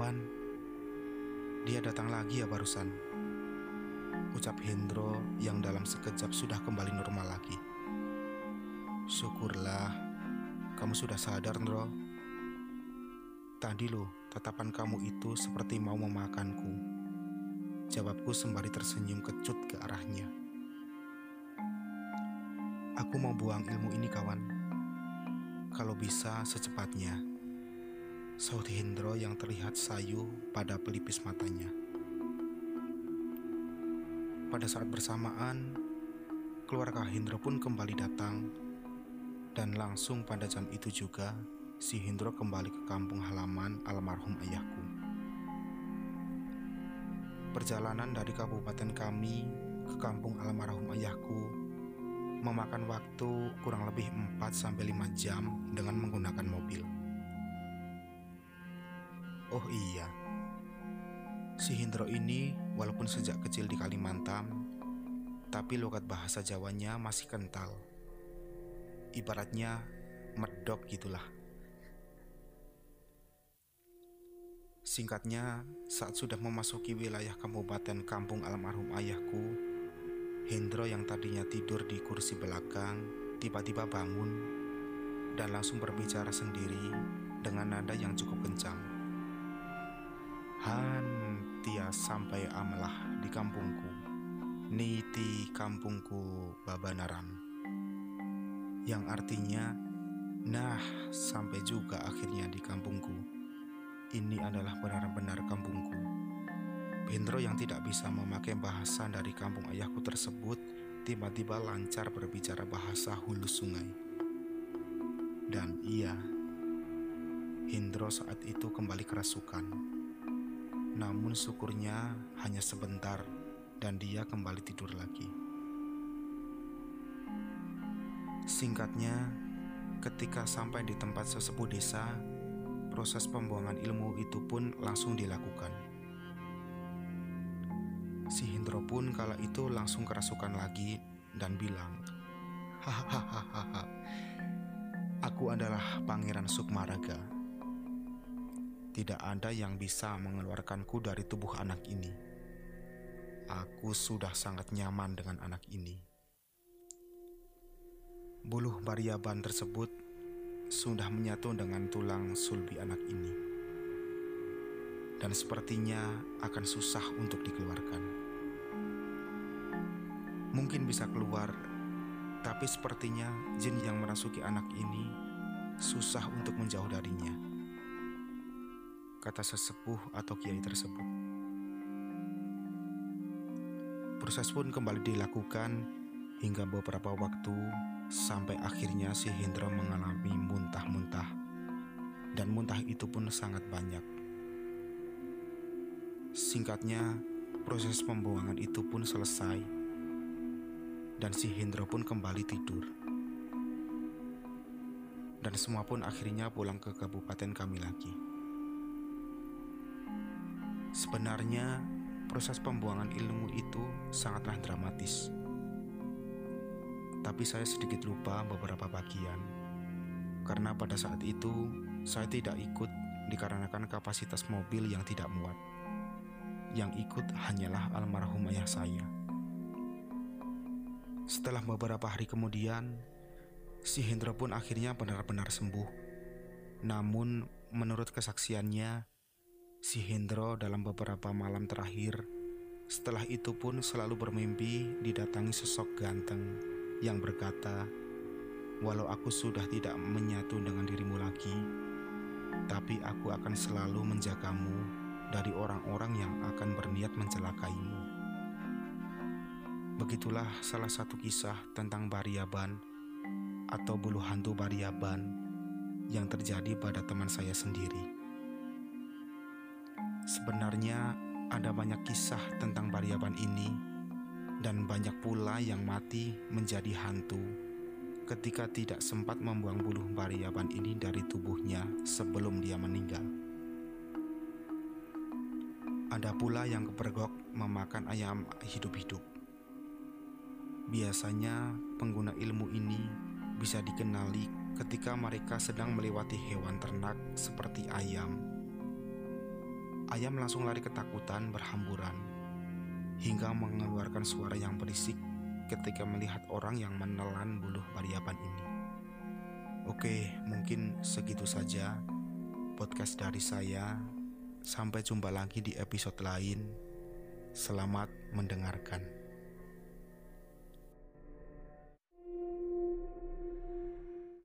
Kawan, dia datang lagi ya barusan. Ucap Hendro yang dalam sekejap sudah kembali normal lagi. Syukurlah, kamu sudah sadar, Ndro. Tadi loh, tatapan kamu itu seperti mau memakanku. Jawabku sembari tersenyum kecut ke arahnya. Aku mau buang ilmu ini, kawan. Kalau bisa, secepatnya. Saud Hendro yang terlihat sayu pada pelipis matanya. Pada saat bersamaan, keluarga Hendro pun kembali datang dan langsung pada jam itu juga si Hendro kembali ke kampung halaman almarhum ayahku. Perjalanan dari kabupaten kami ke kampung almarhum ayahku memakan waktu kurang lebih 4 5 jam dengan menggunakan mobil. Oh iya, si Hendro ini walaupun sejak kecil di Kalimantan, tapi logat bahasa Jawanya masih kental. Ibaratnya medok gitulah. Singkatnya, saat sudah memasuki wilayah kabupaten kampung almarhum ayahku, Hendro yang tadinya tidur di kursi belakang tiba-tiba bangun dan langsung berbicara sendiri dengan nada yang cukup kencang. Han tia sampai amlah di kampungku. Niti kampungku Babanaran Yang artinya Nah sampai juga akhirnya di kampungku. Ini adalah benar-benar kampungku. Hendro yang tidak bisa memakai bahasa dari kampung ayahku tersebut Tiba-tiba lancar berbicara bahasa hulu sungai. Dan iya Hendro saat itu kembali kerasukan namun syukurnya hanya sebentar dan dia kembali tidur lagi. Singkatnya, ketika sampai di tempat sesepuh desa, proses pembuangan ilmu itu pun langsung dilakukan. Si Hendro pun kala itu langsung kerasukan lagi dan bilang, Hahaha, aku adalah Pangeran Sukmaraga tidak ada yang bisa mengeluarkanku dari tubuh anak ini. Aku sudah sangat nyaman dengan anak ini. Buluh bariaban tersebut sudah menyatu dengan tulang sulbi anak ini. Dan sepertinya akan susah untuk dikeluarkan. Mungkin bisa keluar, tapi sepertinya jin yang merasuki anak ini susah untuk menjauh darinya kata sesepuh atau kiai tersebut. Proses pun kembali dilakukan hingga beberapa waktu sampai akhirnya si Hendra mengalami muntah-muntah dan muntah itu pun sangat banyak. Singkatnya, proses pembuangan itu pun selesai dan si Hendra pun kembali tidur. Dan semua pun akhirnya pulang ke kabupaten kami lagi. Sebenarnya, proses pembuangan ilmu itu sangatlah dramatis. Tapi saya sedikit lupa beberapa bagian. Karena pada saat itu, saya tidak ikut dikarenakan kapasitas mobil yang tidak muat. Yang ikut hanyalah almarhum ayah saya. Setelah beberapa hari kemudian, si Hendra pun akhirnya benar-benar sembuh. Namun, menurut kesaksiannya, Si Hendro dalam beberapa malam terakhir, setelah itu pun selalu bermimpi didatangi sosok ganteng yang berkata, "Walau aku sudah tidak menyatu dengan dirimu lagi, tapi aku akan selalu menjagamu dari orang-orang yang akan berniat mencelakaimu." Begitulah salah satu kisah tentang Bariaban atau bulu hantu Bariaban yang terjadi pada teman saya sendiri. Sebenarnya ada banyak kisah tentang Bariaban ini dan banyak pula yang mati menjadi hantu ketika tidak sempat membuang bulu Bariaban ini dari tubuhnya sebelum dia meninggal. Ada pula yang kepergok memakan ayam hidup-hidup. Biasanya pengguna ilmu ini bisa dikenali ketika mereka sedang melewati hewan ternak seperti ayam ayam langsung lari ketakutan berhamburan hingga mengeluarkan suara yang berisik ketika melihat orang yang menelan bulu pariapan ini. Oke, mungkin segitu saja podcast dari saya. Sampai jumpa lagi di episode lain. Selamat mendengarkan.